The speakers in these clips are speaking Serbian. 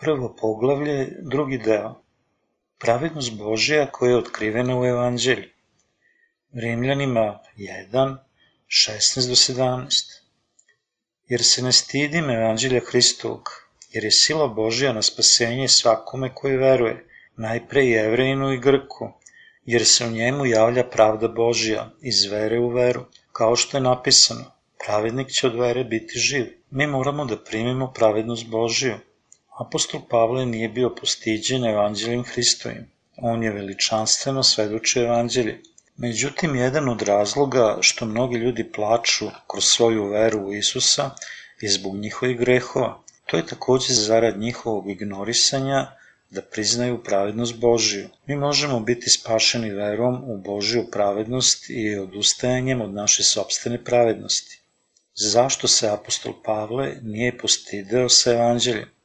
Prvo poglavlje, drugi deo. Pravednost Božja koja je otkrivena u Evanđelju. Rimljanima 1, 16 do 17. Jer se ne stidim Evanđelja Hristovog, jer je sila Božja na spasenje svakome koji veruje, najpre i Evrejinu i Grku, jer se u njemu javlja pravda Božja iz vere u veru, kao što je napisano, pravednik će od vere biti živ. Mi moramo da primimo pravednost Božju, Apostol Pavle nije bio postiđen evanđeljem Hristovim. On je veličanstveno svedočio evanđelje. Međutim, jedan od razloga što mnogi ljudi plaču kroz svoju veru u Isusa je zbog njihovih grehova. To je takođe zarad njihovog ignorisanja da priznaju pravednost Božiju. Mi možemo biti spašeni verom u Božiju pravednost i odustajanjem od naše sobstvene pravednosti. Zašto se apostol Pavle nije postideo sa evanđeljem?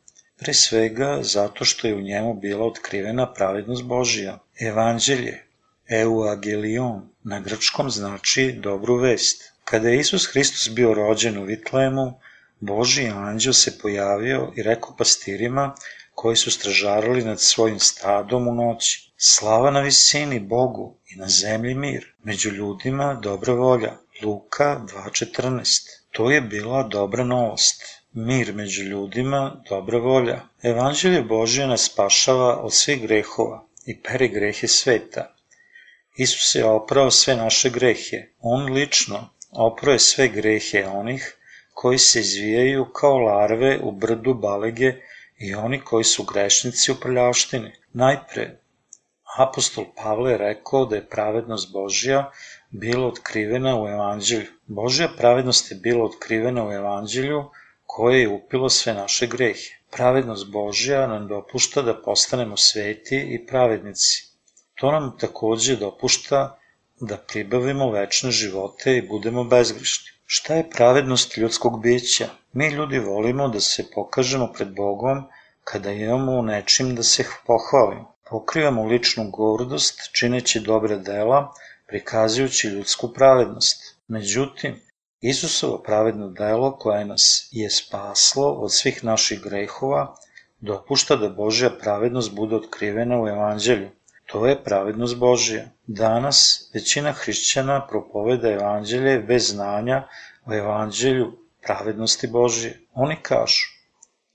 Pre svega zato što je u njemu bila otkrivena pravednost Božija. Evanđelje, euagelion, na grčkom znači dobru vest. Kada je Isus Hristos bio rođen u Vitlemu, Boži anđel se pojavio i rekao pastirima koji su stražarali nad svojim stadom u noći. Slava na visini Bogu i na zemlji mir, među ljudima dobra volja. Luka 2.14. To je bila dobra novost mir među ljudima, dobra volja. Evanđelje Božje nas spašava od svih grehova i pere grehe sveta. Isus je oprao sve naše grehe. On lično oprao je sve grehe onih koji se izvijaju kao larve u brdu balege i oni koji su grešnici u prljavštini. Najpre, apostol Pavle je rekao da je pravednost Božja bila otkrivena u Evanđelju. Božja pravednost je bila otkrivena u Evanđelju, koje je upilo sve naše grehe. Pravednost Božja nam dopušta da postanemo sveti i pravednici. To nam takođe dopušta da pribavimo večne živote i budemo bezgrišni. Šta je pravednost ljudskog bića? Mi ljudi volimo da se pokažemo pred Bogom kada imamo u nečim da se pohvalimo. Pokrivamo ličnu gordost čineći dobre dela, prikazujući ljudsku pravednost. Međutim, Isusovo pravedno delo koje nas je spaslo od svih naših grehova dopušta da Božja pravednost bude otkrivena u Evanđelju. To je pravednost Božja. Danas većina hrišćana propoveda Evanđelje bez znanja o Evanđelju pravednosti Božje. Oni kažu,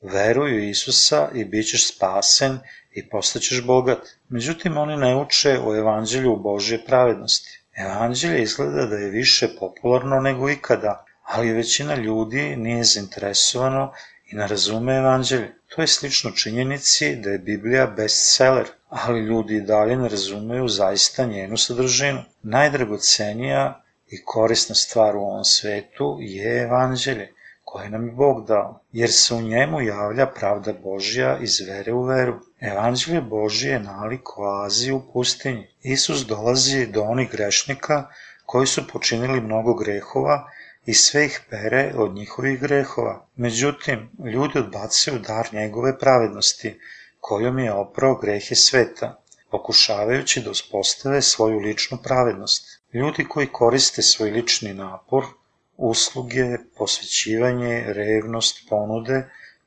veruju Isusa i bit ćeš spasen i postaćeš bogat. Međutim, oni ne uče o Evanđelju Božje pravednosti. Evanđelje izgleda da je više popularno nego ikada, ali većina ljudi nije zainteresovano i ne razume evanđelje. To je slično činjenici da je Biblija bestseller, ali ljudi i dalje ne razumeju zaista njenu sadržinu. Najdragocenija i korisna stvar u ovom svetu je evanđelje, koje nam je Bog dao, jer se u njemu javlja pravda Božja iz vere u veru. Evanđelje Božije je nalik oazi u pustinji. Isus dolazi do onih grešnika koji su počinili mnogo grehova i sve ih pere od njihovih grehova. Međutim, ljudi odbacuju dar njegove pravednosti, kojom je oprao grehe sveta, pokušavajući da uspostave svoju ličnu pravednost. Ljudi koji koriste svoj lični napor, usluge, posvećivanje, revnost, ponude,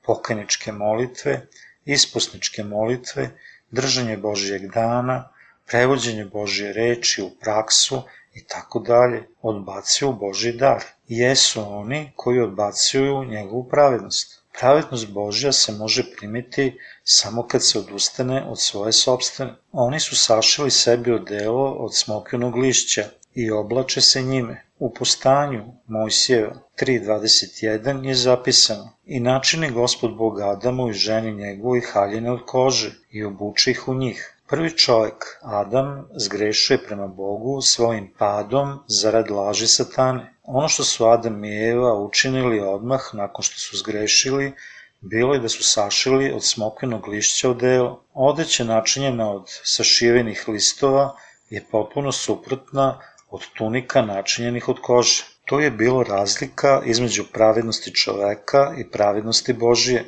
pokajničke molitve, ispusničke molitve, držanje Božijeg dana, prevođenje Božje reči u praksu i tako dalje, odbacuju Božji dar. Jesu oni koji odbacuju njegovu pravednost. Pravednost Božja se može primiti samo kad se odustane od svoje sobstvene. Oni su sašili sebi odelo od smokinog lišća i oblače se njime. U postanju Mojsijeva 3.21 je zapisano I načini gospod Bog Adamu i ženi njegovoj haljine od kože i obuče ih u njih. Prvi čovjek, Adam, zgrešuje prema Bogu svojim padom zarad laži satane. Ono što su Adam i Eva učinili odmah nakon što su zgrešili, bilo je da su sašili od smokvinog lišća odelo. Odeća načinjena od sašivenih listova je potpuno suprotna od tunika načinjenih od kože. To je bilo razlika između pravednosti čoveka i pravednosti Božije.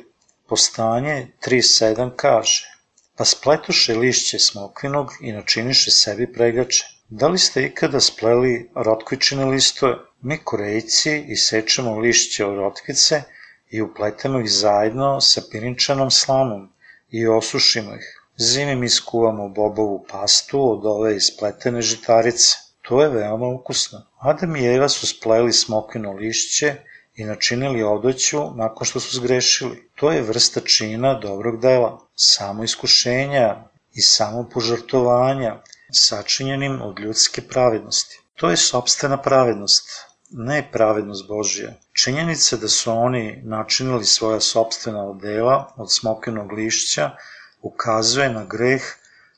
Postanje 3.7 kaže Pa spletoše lišće smokvinog i načiniše sebi pregače. Da li ste ikada spleli rotkvičine listove? Mi korejci isečemo lišće od rotkvice i upletemo ih zajedno sa pirinčanom slamom i osušimo ih. Zimi mi skuvamo bobovu pastu od ove ispletene žitarice. To je veoma ukusno. Adam i Eva su spleli smokino lišće i načinili odoću nakon što su zgrešili. To je vrsta čina dobrog dela, samo iskušenja i samo požrtovanja, sačinjenim od ljudske pravednosti. To je sobstvena pravednost, ne pravednost Božja. Činjenica da su oni načinili svoja sobstvena odela od smokinog lišća ukazuje na greh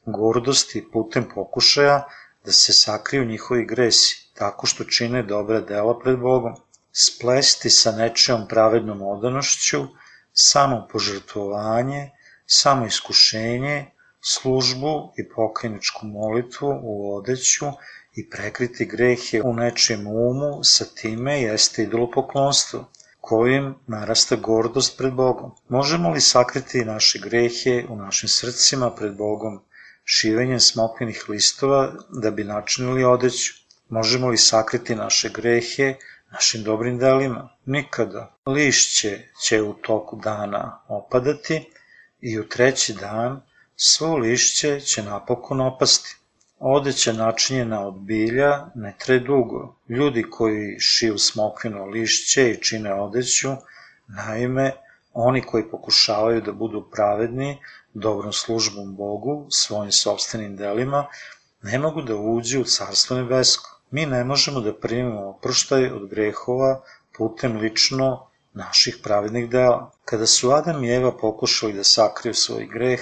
gordosti putem pokušaja da se sakriju njihovi gresi, tako što čine dobre dela pred Bogom. Splesti sa nečijom pravednom odanošću, samo požrtvovanje, samo iskušenje, službu i pokajničku molitvu u odeću i prekriti grehe u nečijem umu, sa time jeste idolopoklonstvo, kojim narasta gordost pred Bogom. Možemo li sakriti naše grehe u našim srcima pred Bogom šivenjem smokvinih listova da bi načinili odeću? Možemo li sakriti naše grehe našim dobrim delima? Nikada. Lišće će u toku dana opadati i u treći dan svo lišće će napokon opasti. Odeća načinjena od bilja ne tre dugo. Ljudi koji šiju smokvino lišće i čine odeću, naime, oni koji pokušavaju da budu pravedni, dobrom službom Bogu, svojim sobstvenim delima, ne mogu da uđu u Carstvo nebesko. Mi ne možemo da primimo oproštaj od grehova putem lično naših pravednih dela. Kada su Adam i Eva pokušali da sakriju svoj greh,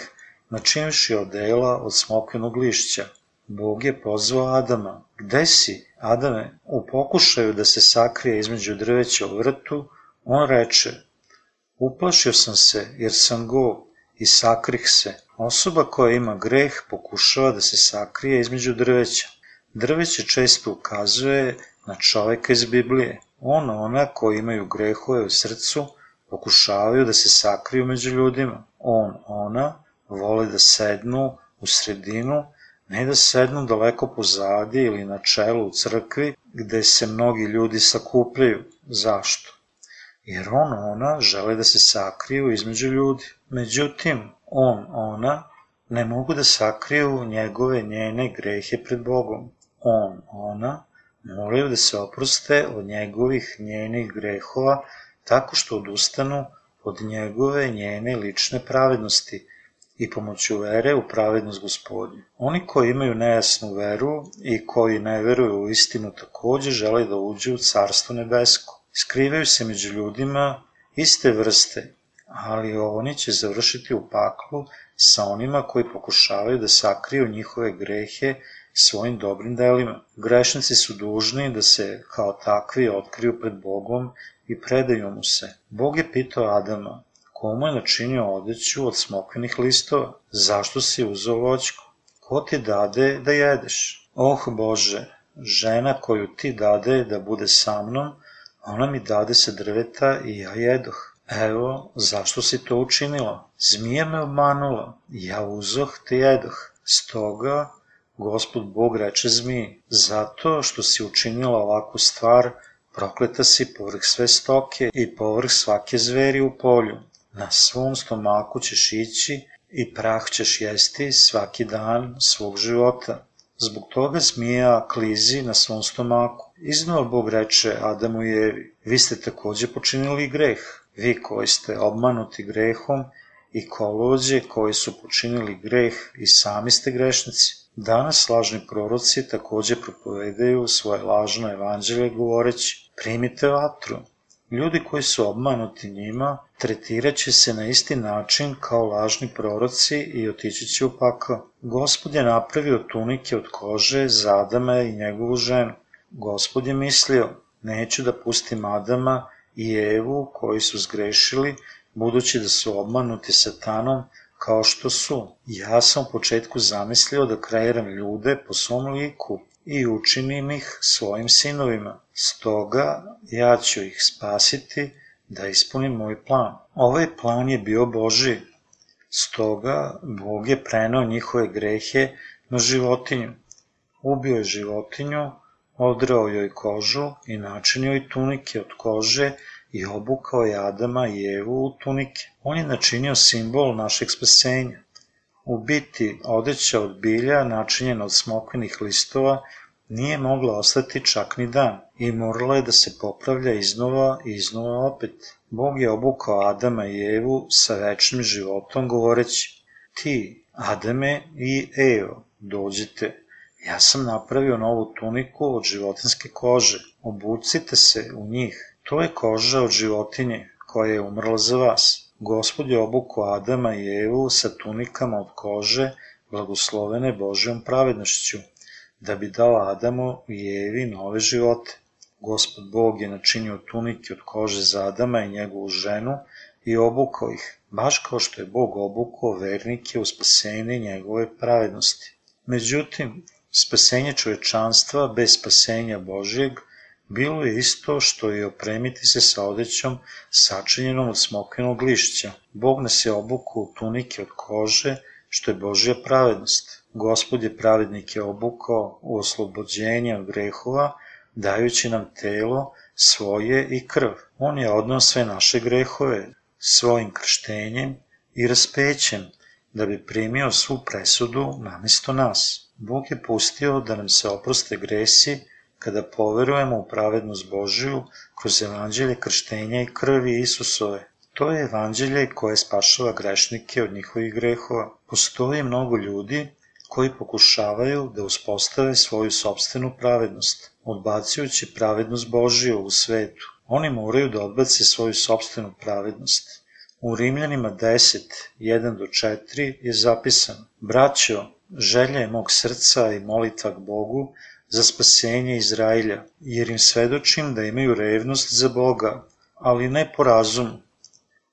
načinivši odela od smokvenog lišća, Bog je pozvao Adama. Gde si, Adame? U pokušaju da se sakrije između drveća u vrtu, on reče, uplašio sam se jer sam go i sakrih se. Osoba koja ima greh pokušava da se sakrije između drveća. Drveće često ukazuje na čoveka iz Biblije. On, ona koji imaju grehove u srcu, pokušavaju da se sakriju među ljudima. On, ona vole da sednu u sredinu ne da sednu daleko pozadi ili na čelu u crkvi gde se mnogi ljudi sakupljaju. Zašto? Jer on, ona žele da se sakriju između ljudi. Međutim, on, ona ne mogu da sakriju njegove njene grehe pred Bogom. On, ona moraju da se oproste od njegovih njenih grehova tako što odustanu od njegove njene lične pravednosti, i pomoću vere u pravednost gospodnju. Oni koji imaju nejasnu veru i koji ne veruju u istinu takođe žele da uđu u carstvo nebesko. Skrivaju se među ljudima iste vrste, ali oni će završiti u paklu sa onima koji pokušavaju da sakriju njihove grehe svojim dobrim delima. Grešnici su dužni da se kao takvi otkriju pred Bogom i predaju mu se. Bog je pitao Adama, komu je načinio odeću od smokvenih listova? Zašto si uzao voćku? Ko ti dade da jedeš? Oh Bože, žena koju ti dade da bude sa mnom, ona mi dade se drveta i ja jedoh. Evo, zašto si to učinila? Zmija me obmanula, ja uzoh te jedoh. Stoga, gospod Bog reče zmiji, zato što si učinila ovakvu stvar, prokleta si povrh sve stoke i povrh svake zveri u polju. Na svom stomaku ćeš ići i prah ćeš jesti svaki dan svog života. Zbog toga zmija klizi na svom stomaku. Iznova Bog reče Adamu i Evi, vi ste takođe počinili greh, vi koji ste obmanuti grehom i kolođe koji su počinili greh i sami ste grešnici. Danas lažni proroci takođe propovedaju svoje lažno evanđelje govoreći, primite vatru, Ljudi koji su obmanuti njima tretiraće se na isti način kao lažni proroci i otići će u pakao. Gospod je napravio tunike od kože za Adama i njegovu ženu. Gospod je mislio, neću da pustim Adama i Evu koji su zgrešili, budući da su obmanuti satanom, kao što su. Ja sam u početku zamislio da kreiram ljude po svom liku, i učinim ih svojim sinovima. Stoga ja ću ih spasiti da ispunim moj plan. Ovaj plan je bio Boži. Stoga Bog je prenao njihove grehe na životinju. Ubio je životinju, odrao joj kožu i načinio joj tunike od kože i obukao je Adama i Evu u tunike. On je načinio simbol našeg spasenja. U biti, odeća od bilja, načinjena od smokvenih listova, nije mogla ostati čak ni dan i morala je da se popravlja iznova i iznova opet. Bog je obukao Adama i Evu sa večnim životom govoreći Ti, Adame i Evo, dođite, ja sam napravio novu tuniku od životinske kože, obucite se u njih. To je koža od životinje koja je umrla za vas. Gospod je obukao Adama i Evu sa tunikama od kože, blagoslovene Božjom pravednošću, da bi dao Adamu i Evi nove živote. Gospod Bog je načinio tunike od kože za Adama i njegovu ženu i obukao ih, baš kao što je Bog obukao vernike u spasenje njegove pravednosti. Međutim, spasenje čovečanstva bez spasenja Božjeg bilo je isto što i opremiti se sa odećom sačinjenom od smokvenog lišća. Bog nas je obukao u tunike od kože, što je Božja pravednost. Gospod je pravednike obukao u oslobođenje od grehova, dajući nam telo svoje i krv. On je odnao sve naše grehove svojim krštenjem i raspećem, da bi primio svu presudu namjesto nas. Bog je pustio da nam se oproste gresi kada poverujemo u pravednost Božiju kroz evanđelje krštenja i krvi Isusove. To je evanđelje koje spašava grešnike od njihovih grehova. Postoji mnogo ljudi koji pokušavaju da uspostave svoju sobstvenu pravednost, odbacujući pravednost Božiju u svetu. Oni moraju da odbace svoju sobstvenu pravednost. U Rimljanima 10, 1 do 4 je zapisano Braćo, želja je mog srca i molitva k Bogu za spasenje Izrailja, jer im svedočim da imaju revnost za Boga, ali ne po razumu,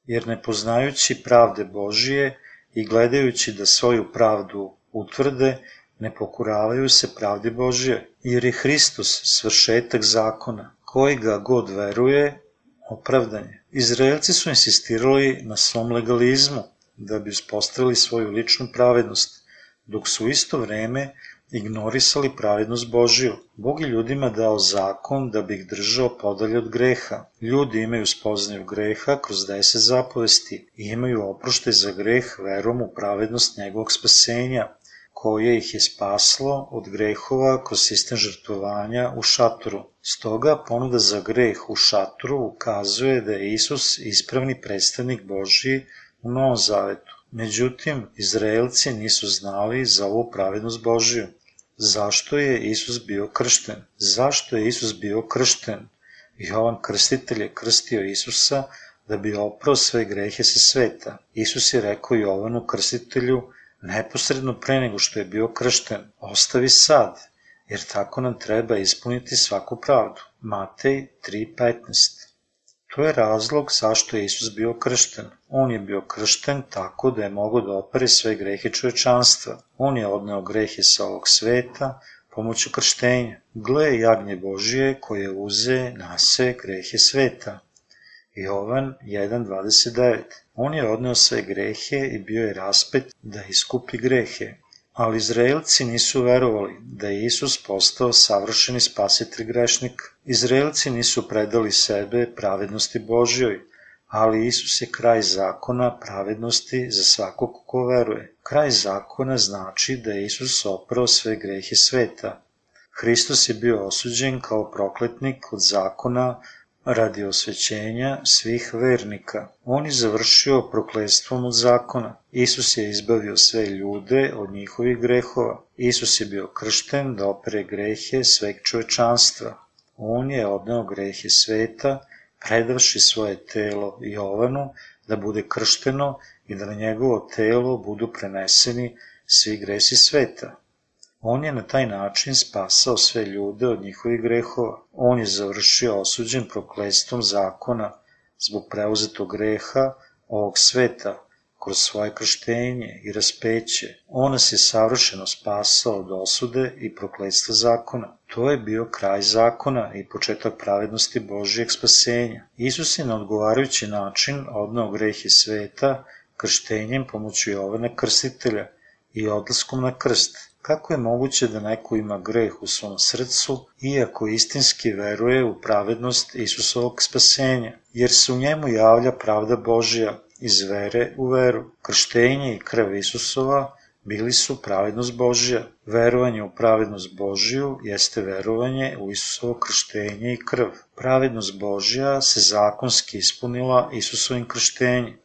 jer ne poznajući pravde Božije i gledajući da svoju pravdu utvrde, ne pokuravaju se pravdi Božije, jer je Hristos svršetak zakona, koji ga god veruje, opravdanje. Izraelci su insistirali na svom legalizmu, da bi uspostavili svoju ličnu pravednost, dok su isto vreme ignorisali pravednost Božiju. Bog je ljudima dao zakon da bi ih držao podalje od greha. Ljudi imaju spoznaju greha kroz deset zapovesti i imaju oproštaj za greh verom u pravednost njegovog spasenja, koje ih je spaslo od grehova kroz sistem žrtvovanja u šatoru. Stoga ponuda za greh u šatoru ukazuje da je Isus ispravni predstavnik Božiji u Novom Zavetu. Međutim, Izraelci nisu znali za ovu pravednost Božiju. Zašto je Isus bio kršten? Zašto je Isus bio kršten? Jovan Krstitelj je krstio Isusa da bi oprao sve grehe sa sveta. Isus je rekao Jovanu Krstitelju neposredno pre nego što je bio kršten, ostavi sad, jer tako nam treba ispuniti svaku pravdu. Matej 3.15 To je razlog zašto je Isus bio kršten. On je bio kršten tako da je mogo da opere sve grehe čovečanstva. On je odneo grehe sa ovog sveta pomoću krštenja. Gle jagnje Božije koje uze na sve grehe sveta. Jovan 1.29 On je odneo sve grehe i bio je raspet da iskupi grehe. Ali Izraelci nisu verovali da je Isus postao savršeni spasitelj grešnika. Izraelci nisu predali sebe pravednosti Božjoj, ali Isus je kraj zakona pravednosti za svakog ko veruje. Kraj zakona znači da je Isus oprao sve grehe sveta. Hristos je bio osuđen kao prokletnik od zakona radi osvećenja svih vernika. On je završio prokledstvom od zakona. Isus je izbavio sve ljude od njihovih grehova. Isus je bio kršten da opere grehe sveg čovečanstva. On je odneo grehe sveta, predavši svoje telo Jovanu da bude kršteno i da na njegovo telo budu preneseni svi gresi sveta. On je na taj način spasao sve ljude od njihovih grehova. On je završio osuđen prokledstvom zakona zbog preuzetog greha ovog sveta kroz svoje krštenje i raspeće. On nas je savršeno spasao od osude i prokledstva zakona. To je bio kraj zakona i početak pravednosti Božijeg spasenja. Isus je na odgovarajući način odnao grehe sveta krštenjem pomoću Jovana Krstitelja i odlaskom na krst Kako je moguće da neko ima greh u svom srcu, iako istinski veruje u pravednost Isusovog spasenja, jer se u njemu javlja pravda Božja iz vere u veru. Krštenje i krv Isusova bili su pravednost Božja. Verovanje u pravednost Božju jeste verovanje u Isusovo krštenje i krv. Pravednost Božja se zakonski ispunila Isusovim krštenjem.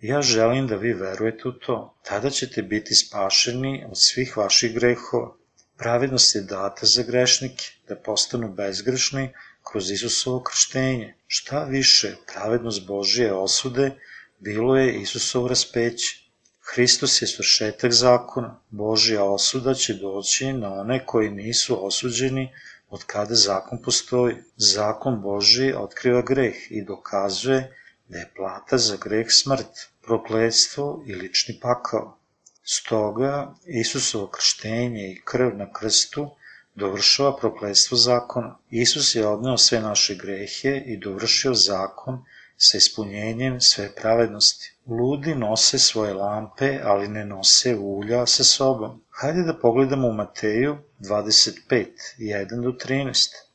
Ja želim da vi verujete u to. Tada ćete biti spašeni od svih vaših grehova. Pravednost je data za grešnike, da postanu bezgrešni kroz Isusovo krštenje. Šta više, pravednost Božje osude bilo je Isusovo raspeće. Hristos je svršetak zakona. Božja osuda će doći na one koji nisu osuđeni od kada zakon postoji. Zakon Božji otkriva greh i dokazuje da je plata za greh smrt, prokledstvo i lični pakao. Stoga, Isusovo krštenje i krv na krstu dovršava prokledstvo zakona. Isus je odneo sve naše grehe i dovršio zakon sa ispunjenjem sve pravednosti. Ludi nose svoje lampe, ali ne nose ulja sa sobom. Hajde da pogledamo u Mateju 25, 1 do 13.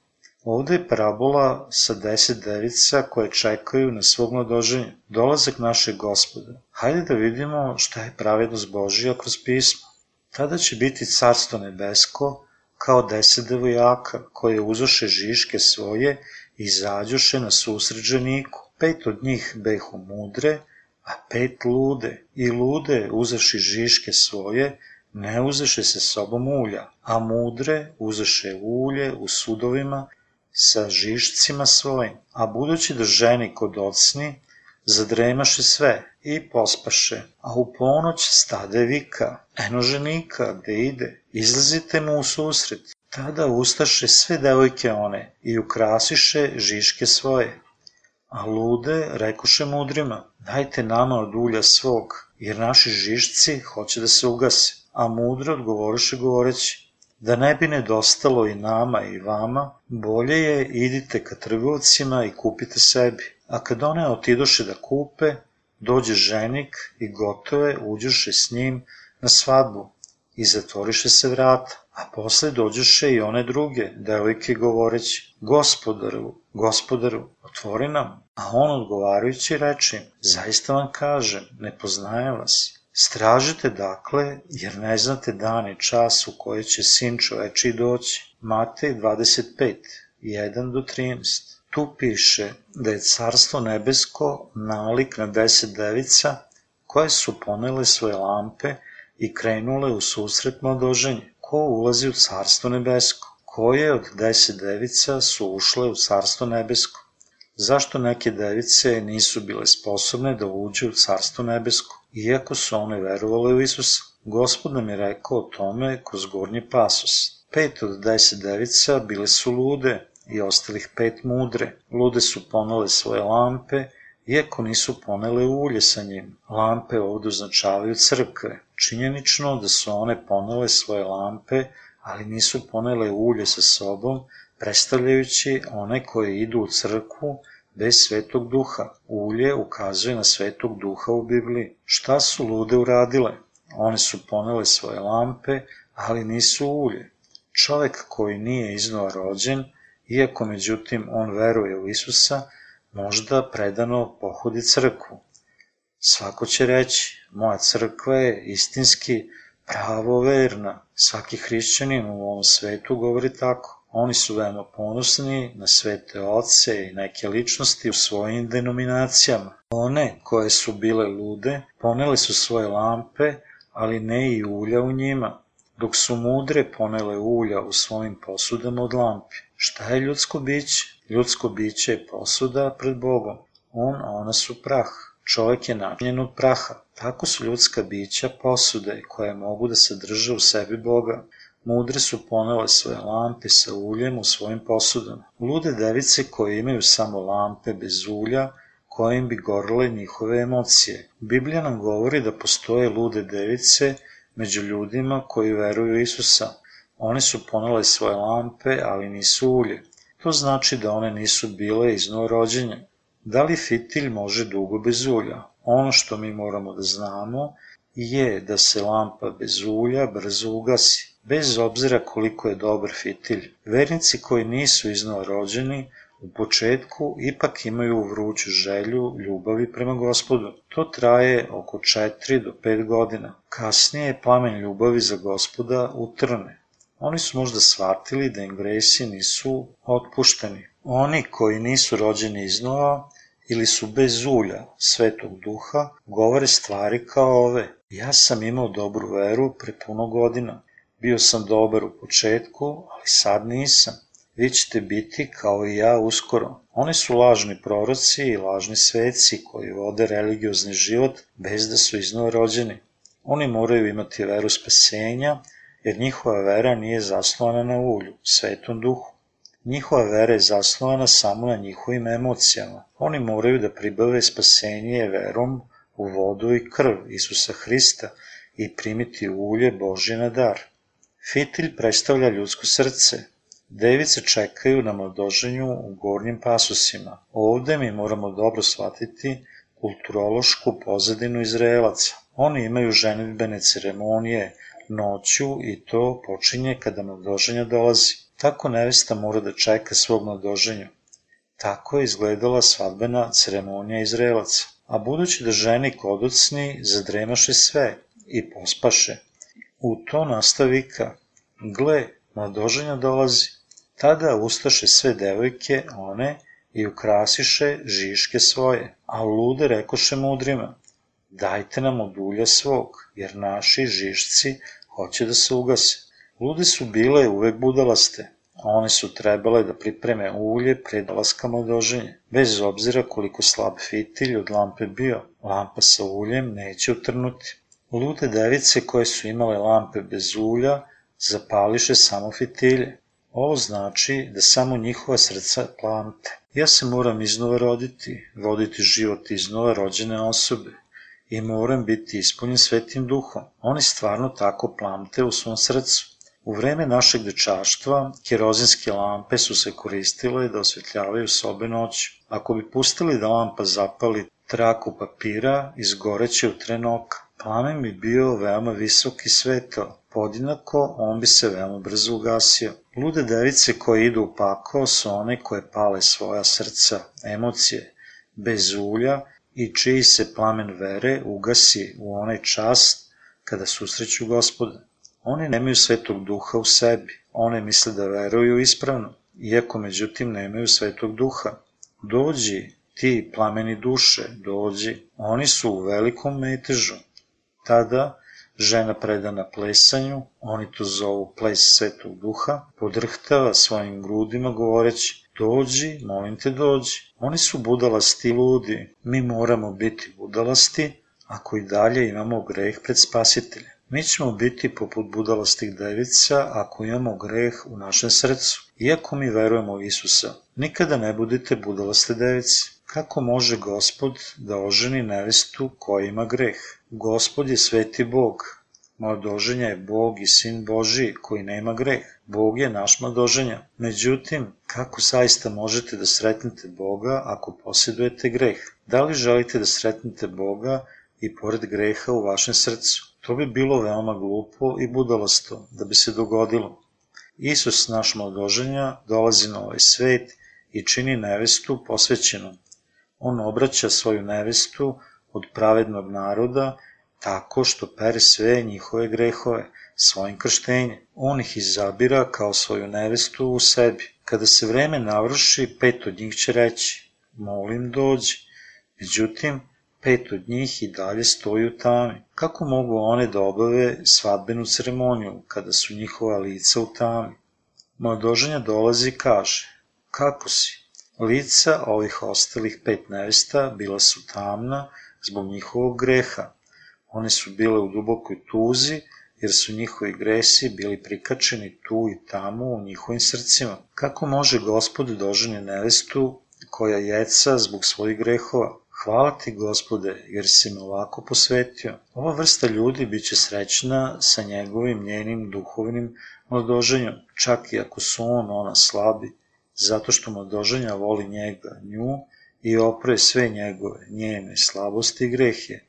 Ovde je parabola sa deset devica koje čekaju na svog mladoženja, dolazak našeg gospoda. Hajde da vidimo šta je pravednost Božija kroz pismo. Tada će biti carstvo nebesko kao deset devojaka koje uzoše žiške svoje i izađoše na susret ženiku. Pet od njih behu mudre, a pet lude. I lude, uzeši žiške svoje, ne uzeše se sobom ulja, a mudre uzeše ulje u sudovima sa žišcima svojim, a budući da ženi kod ocni, zadremaše sve i pospaše, a u ponoć stade vika, eno ženika, gde ide, izlazite mu u susret. Tada ustaše sve devojke one i ukrasiše žiške svoje. A lude rekoše mudrima, dajte nama od ulja svog, jer naši žišci hoće da se ugase. A mudre odgovoriše govoreći, Da ne bi nedostalo i nama i vama, bolje je idite ka trgovcima i kupite sebi. A kad one otidoše da kupe, dođe ženik i gotove uđoše s njim na svadbu i zatvoriše se vrata. A posle dođoše i one druge, devojke govoreći, gospodaru, gospodaru, otvori nam. A on odgovarajući reče, zaista vam kažem, ne poznajem vas. Stražite dakle, jer ne znate dan i čas u koje će sin čoveči doći. Matej 25, 1 do 13. Tu piše da je carstvo nebesko nalik na deset devica koje su ponele svoje lampe i krenule u susret mladoženje. Ko ulazi u carstvo nebesko? Koje od deset devica su ušle u carstvo nebesko? Zašto neke device nisu bile sposobne da uđe u carstvo nebesko? Iako su one verovale u Isusa. Gospod nam je rekao o tome kroz gornji pasos. Pet od deset devica bile su lude i ostalih pet mudre. Lude su ponele svoje lampe, iako nisu ponele ulje sa njim. Lampe ovde označavaju crkve. Činjenično da su one ponele svoje lampe, ali nisu ponele ulje sa sobom, predstavljajući one koje idu u crkvu bez svetog duha. Ulje ukazuje na svetog duha u Bibliji. Šta su lude uradile? One su ponele svoje lampe, ali nisu ulje. Čovek koji nije iznova rođen, iako međutim on veruje u Isusa, možda predano pohodi crkvu. Svako će reći, moja crkva je istinski pravoverna. Svaki hrišćanin u ovom svetu govori tako. Oni su veoma ponosni na svete oce i neke ličnosti u svojim denominacijama. One koje su bile lude, ponele su svoje lampe, ali ne i ulja u njima, dok su mudre ponele ulja u svojim posudama od lampi. Šta je ljudsko biće? Ljudsko biće je posuda pred Bogom. On, ona su prah. Čovjek je načinjen od praha. Tako su ljudska bića posude koje mogu da sadrže u sebi Boga. Mudre su ponele svoje lampe sa uljem u svojim posudama. Lude device koje imaju samo lampe bez ulja, kojim bi gorle njihove emocije. Biblija nam govori da postoje lude device među ljudima koji veruju Isusa. One su ponele svoje lampe, ali nisu ulje. To znači da one nisu bile iz rođenja. Da li fitilj može dugo bez ulja? Ono što mi moramo da znamo je da se lampa bez ulja brzo ugasi. Bez obzira koliko je dobar fitilj. Vernici koji nisu iznova rođeni, u početku ipak imaju vruću želju ljubavi prema gospodu. To traje oko 4 do 5 godina. Kasnije plamen ljubavi za gospoda utrne. Oni su možda shvatili da im gresi nisu otpušteni. Oni koji nisu rođeni iznova ili su bez ulja svetog duha, govore stvari kao ove. Ja sam imao dobru veru pre puno godina. Bio sam dobar u početku, ali sad nisam. Vi ćete biti kao i ja uskoro. Oni su lažni proroci i lažni sveci koji vode religiozni život bez da su iznova rođeni. Oni moraju imati veru spasenja, jer njihova vera nije zasnovana na ulju, svetom duhu. Njihova vera je zasnovana samo na njihovim emocijama. Oni moraju da pribave spasenje verom u vodu i krv Isusa Hrista i primiti ulje Božje na dar. Fitilj predstavlja ljudsko srce. Device čekaju na mladoženju u gornjim pasusima. Ovde mi moramo dobro shvatiti kulturološku pozadinu Izraelaca. Oni imaju ženitbene ceremonije noću i to počinje kada mladoženja dolazi. Tako nevesta mora da čeka svog mladoženja. Tako je izgledala svadbena ceremonija Izraelaca. A budući da ženi kodocni zadremaše sve i pospaše, u to nastavika, gle, mladoženja dolazi. Tada ustaše sve devojke, one, i ukrasiše žiške svoje, a lude rekoše mudrima, dajte nam od ulja svog, jer naši žišci hoće da se ugase. Lude su bile uvek budalaste, a one su trebale da pripreme ulje pre dolaska mladoženje. Bez obzira koliko slab fitilj od lampe bio, lampa sa uljem neće utrnuti. Lude device koje su imale lampe bez ulja zapališe samo fitilje. Ovo znači da samo njihova srca plamte. Ja se moram iznova roditi, voditi život iznova rođene osobe i moram biti ispunjen svetim duhom. Oni stvarno tako plamte u svom srcu. U vreme našeg dečaštva, kerozinske lampe su se koristile da osvetljavaju sobe noću. Ako bi pustili da lampa zapali traku papira, izgoreće u tren oka. Plamen bi bio veoma visok i svetao. Podinako, on bi se veoma brzo ugasio. Lude device koje idu u pakao su one koje pale svoja srca, emocije, bez ulja i čiji se plamen vere ugasi u onaj čas kada susreću gospoda. Oni nemaju svetog duha u sebi, one misle da veruju ispravno, iako međutim nemaju svetog duha. Dođi, ti plameni duše, dođi, oni su u velikom metežu. Tada, žena predana plesanju, oni to zovu ples svetog duha, podrhtava svojim grudima govoreći, dođi, molim te dođi. Oni su budalasti ludi, mi moramo biti budalasti, ako i dalje imamo greh pred spasiteljem. Mi ćemo biti poput budalastih devica ako imamo greh u našem srcu. Iako mi verujemo u Isusa, nikada ne budite budalaste device. Kako može gospod da oženi nevestu koja ima greh? Gospod je sveti Bog. Mladoženja je Bog i Sin Boži koji nema greh. Bog je naš mladoženja. Međutim, kako zaista možete da sretnete Boga ako posjedujete greh? Da li želite da sretnete Boga i pored greha u vašem srcu? To bi bilo veoma glupo i budalasto da bi se dogodilo. Isus naš mladoženja dolazi na ovaj svet i čini nevestu posvećenom. On obraća svoju nevestu od pravednog naroda tako što pere sve njihove grehove svojim krštenjem. On ih izabira kao svoju nevestu u sebi. Kada se vreme navrši, pet od njih će reći, molim dođi. Međutim, pet od njih i dalje stoji u tami. Kako mogu one da obave svadbenu ceremoniju kada su njihova lica u tami? Mladoženja dolazi i kaže, kako si? Lica ovih ostalih pet nevesta bila su tamna zbog njihovog greha. One su bile u dubokoj tuzi, jer su njihovi gresi bili prikačeni tu i tamo u njihovim srcima. Kako može gospod doženi nevestu koja jeca zbog svojih grehova? Hvala ti, gospode, jer si me ovako posvetio. Ova vrsta ljudi biće srećna sa njegovim njenim duhovnim mladoženjom, čak i ako su on ona slabi, zato što mladoženja voli njega, nju i opre sve njegove, njene slabosti i grehe.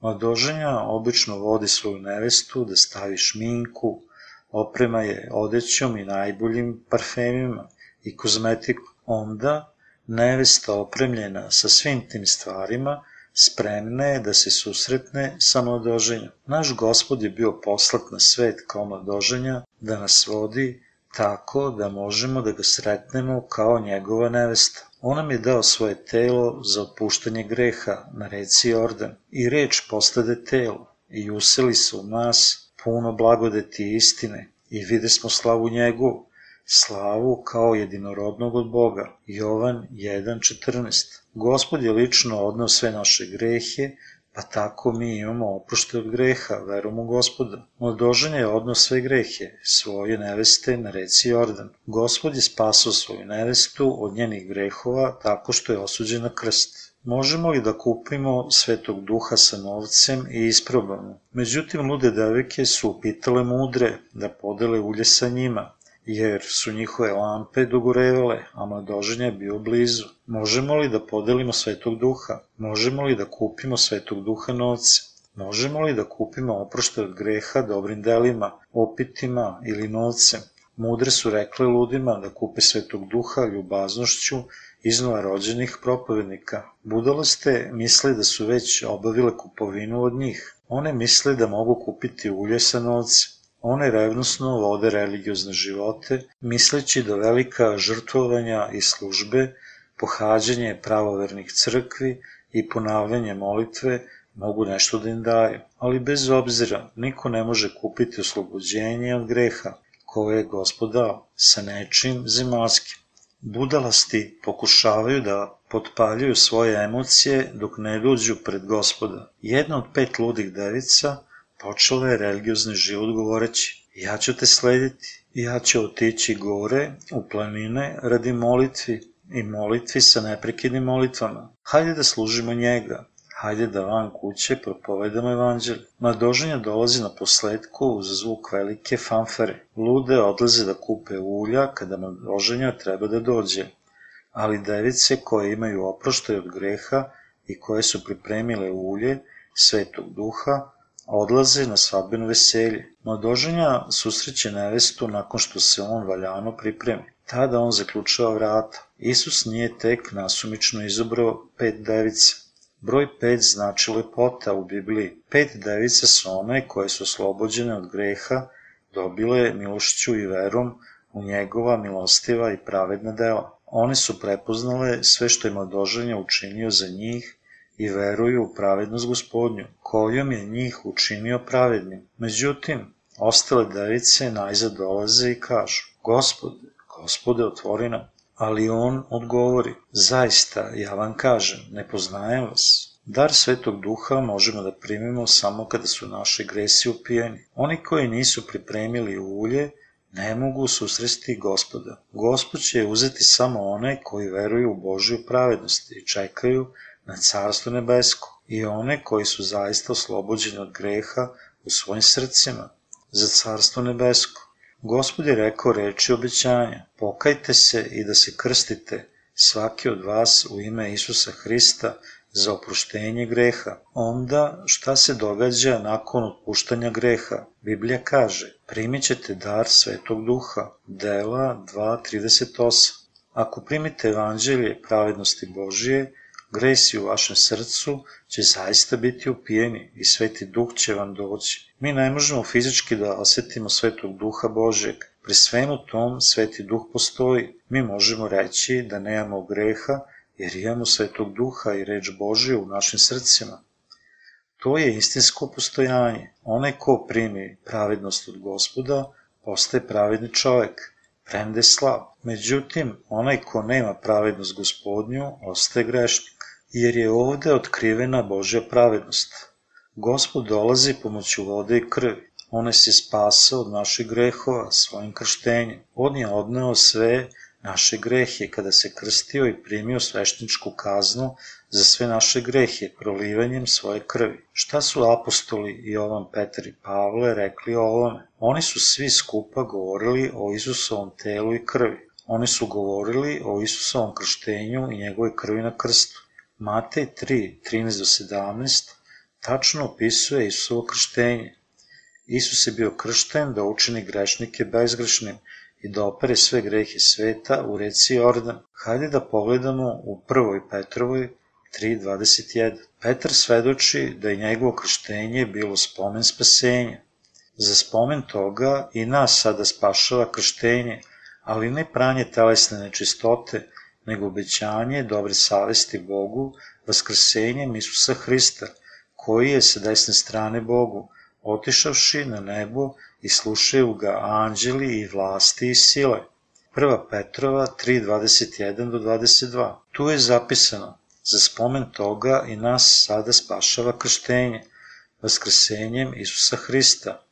Mladoženja obično vodi svoju nevestu da stavi šminku, oprema je odećom i najboljim parfemima i kozmetikom. Onda, nevesta opremljena sa svim tim stvarima, spremna je da se susretne sa mladoženjom. Naš gospod je bio poslat na svet kao mladoženja da nas vodi tako da možemo da ga sretnemo kao njegova nevesta. On nam je dao svoje telo za otpuštanje greha na reci Jordan i reč postade telo i useli se u nas puno blagodeti i istine i vide smo slavu njegovu, slavu kao jedinorodnog od Boga. Jovan 1.14 Gospod je lično odnao sve naše grehe, pa tako mi imamo oprošte od greha, verom u gospoda. Mladoženje je odnao sve grehe, svoje neveste na reci Jordan. Gospod je spasao svoju nevestu od njenih grehova tako što je osuđen na krst. Možemo li da kupimo svetog duha sa novcem i isprobamo? Međutim, lude devike su upitale mudre da podele ulje sa njima, jer su njihove lampe dogorevale, a mladoženja je bio blizu. Možemo li da podelimo svetog duha? Možemo li da kupimo svetog duha novce? Možemo li da kupimo oprošte od greha dobrim delima, opitima ili novcem? Mudre su rekle ludima da kupe svetog duha ljubaznošću iznova rođenih propovednika. Budale ste misle da su već obavile kupovinu od njih. One misle da mogu kupiti ulje sa novcem. One revnosno vode religiozne živote, misleći da velika žrtvovanja i službe, pohađanje pravovernih crkvi i ponavljanje molitve mogu nešto da im daju. Ali bez obzira, niko ne može kupiti oslobođenje od greha koje je gospod dao sa nečim zemaljskim. Budalasti pokušavaju da potpaljuju svoje emocije dok ne dođu pred gospoda. Jedna od pet ludih devica počela je religiozni život govoreći ja ću te slediti, ja ću otići gore u planine radi molitvi i molitvi sa neprekidnim molitvama. Hajde da služimo njega, hajde da van kuće propovedamo evanđelje. Mladoženja dolazi na posledku uz zvuk velike fanfare. Lude odlaze da kupe ulja kada mladoženja treba da dođe. Ali device koje imaju oproštaj od greha i koje su pripremile ulje svetog duha, odlaze na svadbeno veselje. Mladoženja susreće nevestu nakon što se on valjano pripremi. Tada on zaključava vrata. Isus nije tek nasumično izabrao pet devica. Broj 5 znači lepota u Bibliji. Pet device su one koje su oslobođene od greha, dobile milošću i verom u njegova milostiva i pravedna dela. One su prepoznale sve što je mladoženja učinio za njih i veruju u pravednost gospodnju, kojom je njih učinio pravednim. Međutim, ostale device najzad dolaze i kažu, Gospode, Gospode, otvori nam. Ali on odgovori, zaista, ja vam kažem, ne poznajem vas. Dar Svetog Duha možemo da primimo samo kada su naše gresi upijeni. Oni koji nisu pripremili ulje, ne mogu susresti gospoda. Gospod će uzeti samo one koji veruju u Božju pravednost i čekaju na carstvo nebesko i one koji su zaista oslobođeni od greha u svojim srcima za carstvo nebesko. Gospod je rekao reči obećanja, pokajte se i da se krstite, svaki od vas u ime Isusa Hrista za oproštenje greha. Onda šta se događa nakon otpuštanja greha? Biblija kaže, primit ćete dar Svetog Duha, dela 2.38. Ako primite evanđelje pravednosti Božije, gresi u vašem srcu će zaista biti upijeni i sveti duh će vam doći. Mi ne možemo fizički da osetimo svetog duha Božeg. Pri svemu tom sveti duh postoji. Mi možemo reći da nemamo greha jer imamo svetog duha i reč Božje u našim srcima. To je istinsko postojanje. Onaj ko primi pravednost od gospoda, postaje pravedni čovek, premde slab. Međutim, onaj ko nema pravednost gospodnju, ostaje grešnik jer je ovde otkrivena Božja pravednost. Gospod dolazi pomoću vode i krvi. On nas je spasao od naših grehova svojim krštenjem. On je odneo sve naše grehe kada se krstio i primio sveštničku kaznu za sve naše grehe prolivanjem svoje krvi. Šta su apostoli Jovan, Petar i Pavle rekli o ovome? Oni su svi skupa govorili o Isusovom telu i krvi. Oni su govorili o Isusovom krštenju i njegove krvi na krstu. Matej 3, 13 do 17 tačno opisuje Isusovo krštenje. Isus je bio kršten da učini grešnike bezgrešnim i da opere sve grehe sveta u reci Jordan. Hajde da pogledamo u prvoj Petrovoj 3.21. Petar svedoči da je njegovo krštenje bilo spomen spasenja. Za spomen toga i nas sada spašava krštenje, ali ne pranje telesne nečistote, nego obećanje dobre savesti Bogu vaskrsenjem Isusa Hrista, koji je sa desne strane Bogu, otišavši na nebo i slušaju ga anđeli i vlasti i sile. 1. Petrova 3.21 do 22. Tu je zapisano, za spomen toga i nas sada spašava krštenje, vaskrsenjem Isusa Hrista.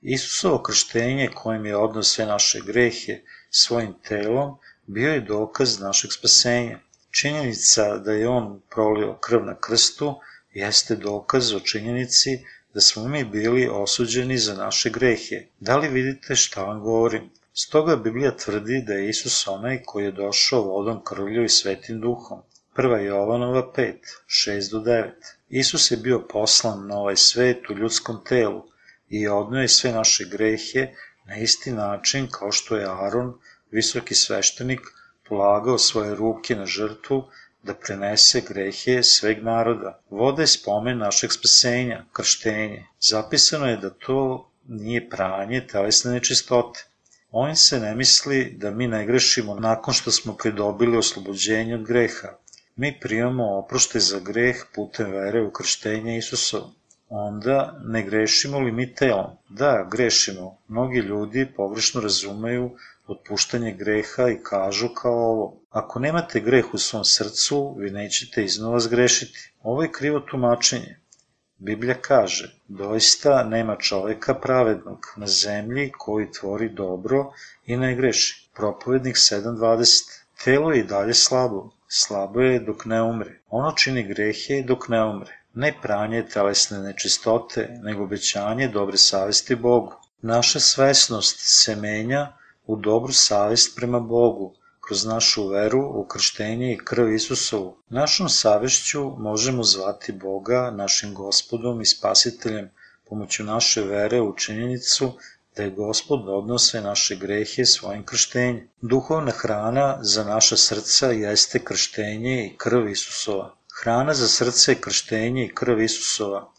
Isusovo krštenje kojim je odnos sve naše grehe svojim telom bio je dokaz našeg spasenja. Činjenica da je on prolio krv na krstu jeste dokaz o činjenici da smo mi bili osuđeni za naše grehe. Da li vidite šta vam govorim? Stoga Biblija tvrdi da je Isus onaj koji je došao vodom, krvlju i svetim duhom. 1. Jovanova 5, 6 do 9. Isus je bio poslan na ovaj svet u ljudskom telu i odnio je sve naše grehe na isti način kao što je Aron, visoki sveštenik, polagao svoje ruke na žrtvu da prenese grehe sveg naroda. Voda je spomen našeg spasenja, krštenje. Zapisano je da to nije pranje telesne nečistote. Ovim se ne misli da mi ne grešimo nakon što smo pridobili oslobođenje od greha. Mi primamo oprošte za greh putem vere u krštenje Isusovo. Onda ne grešimo li mi telom? Da, grešimo. Mnogi ljudi pogrešno razumeju otpuštanje greha i kažu kao ovo. Ako nemate greh u svom srcu, vi nećete iznova zgrešiti. Ovo je krivo tumačenje. Biblija kaže, doista nema čoveka pravednog na zemlji koji tvori dobro i ne greši. Propovednik 7.20. Telo je i dalje slabo. Slabo je dok ne umre. Ono čini grehe dok ne umre. Ne pranje telesne nečistote, nego obećanje dobre savesti Bogu. Naša svesnost se menja u dobru savest prema Bogu, kroz našu veru u krštenje i krv Isusovu. Našom savešću možemo zvati Boga našim gospodom i spasiteljem pomoću naše vere u činjenicu da je Gospod odnao sve naše grehe svojim krštenjem. Duhovna hrana za naša srca jeste krštenje i krv Isusova. Hrana za srce je krštenje i krv Isusova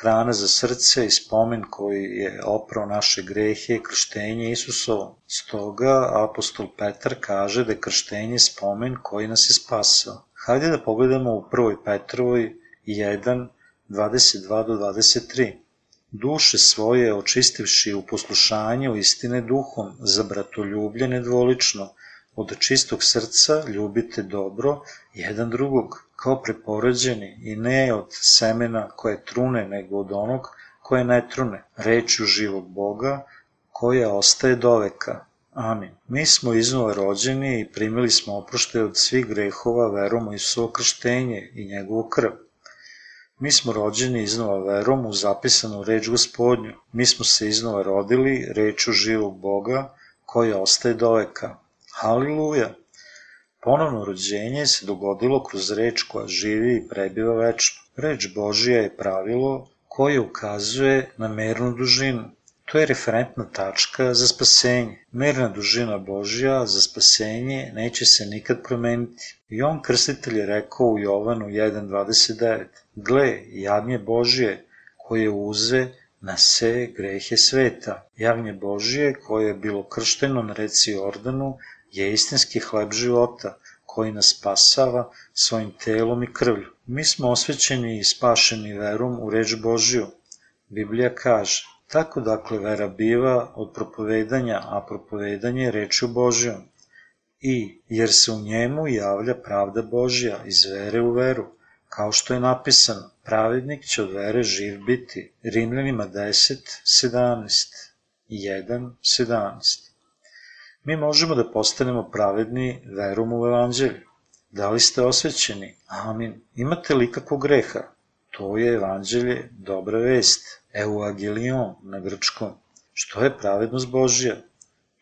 hrana za srce i spomen koji je oprao naše grehe krštenje Isusovo. Stoga apostol Petar kaže da je krštenje spomen koji nas je spasao. Hajde da pogledamo u 1. Petrovoj 1, 22 do 23. Duše svoje očistivši u poslušanju istine duhom, za bratoljublje nedvolično, od čistog srca ljubite dobro jedan drugog, kao preporođeni i ne od semena koje trune, nego od onog koje ne trune, rečju živog Boga, koja ostaje do veka. Amin. Mi smo iznova rođeni i primili smo oprošte od svih grehova verom u Isuo krštenje i njegovu krv. Mi smo rođeni iznova verom u zapisanu reč gospodnju. Mi smo se iznova rodili reču živog Boga koja ostaje do veka. Haliluja! Ponovno rođenje se dogodilo kroz reč koja živi i prebiva večno. Reč Božija je pravilo koje ukazuje na mernu dužinu. To je referentna tačka za spasenje. Merna dužina Božja za spasenje neće se nikad promeniti. I on krstitelj je rekao u Jovanu 1.29 Gle, jagnje Božje koje uze na se grehe sveta. Jagnje Božje koje je bilo kršteno na reci Jordanu je istinski hleb života, koji nas spasava svojim telom i krvlju. Mi smo osvećeni i spašeni verom u reč Božiju. Biblija kaže, tako dakle vera biva od propovedanja, a propovedanje reču Božijom. I, jer se u njemu javlja pravda Božja iz vere u veru, kao što je napisano, pravednik će od vere živ biti. Rimljanima 10, 17, 1, 17. Mi možemo da postanemo pravedni verom u evanđelju. Da li ste osvećeni? Amin. Imate li kakvog greha? To je evanđelje dobra vest. Euagelion na grčkom. Što je pravednost Božja?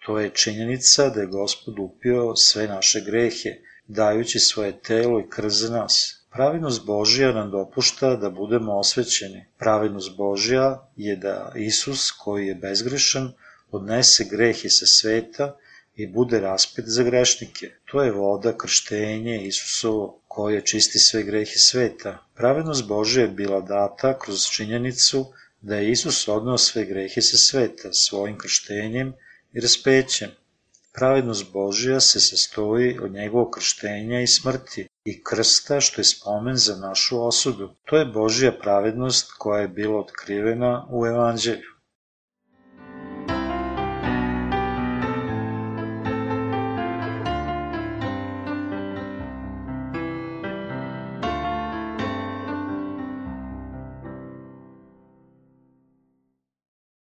To je činjenica da je Gospod upio sve naše grehe, dajući svoje telo i krv za nas. Pravednost Božja nam dopušta da budemo osvećeni. Pravednost Božja je da Isus, koji je bezgrešan, odnese grehe sa sveta i bude raspet za grešnike. To je voda, krštenje Isusovo, koje čisti sve grehe sveta. Pravednost Božja je bila data kroz činjenicu da je Isus odnao sve grehe sa sveta svojim krštenjem i raspećem. Pravednost Božja se sastoji od njegovog krštenja i smrti i krsta što je spomen za našu osudu. To je Božja pravednost koja je bila otkrivena u Evanđelju.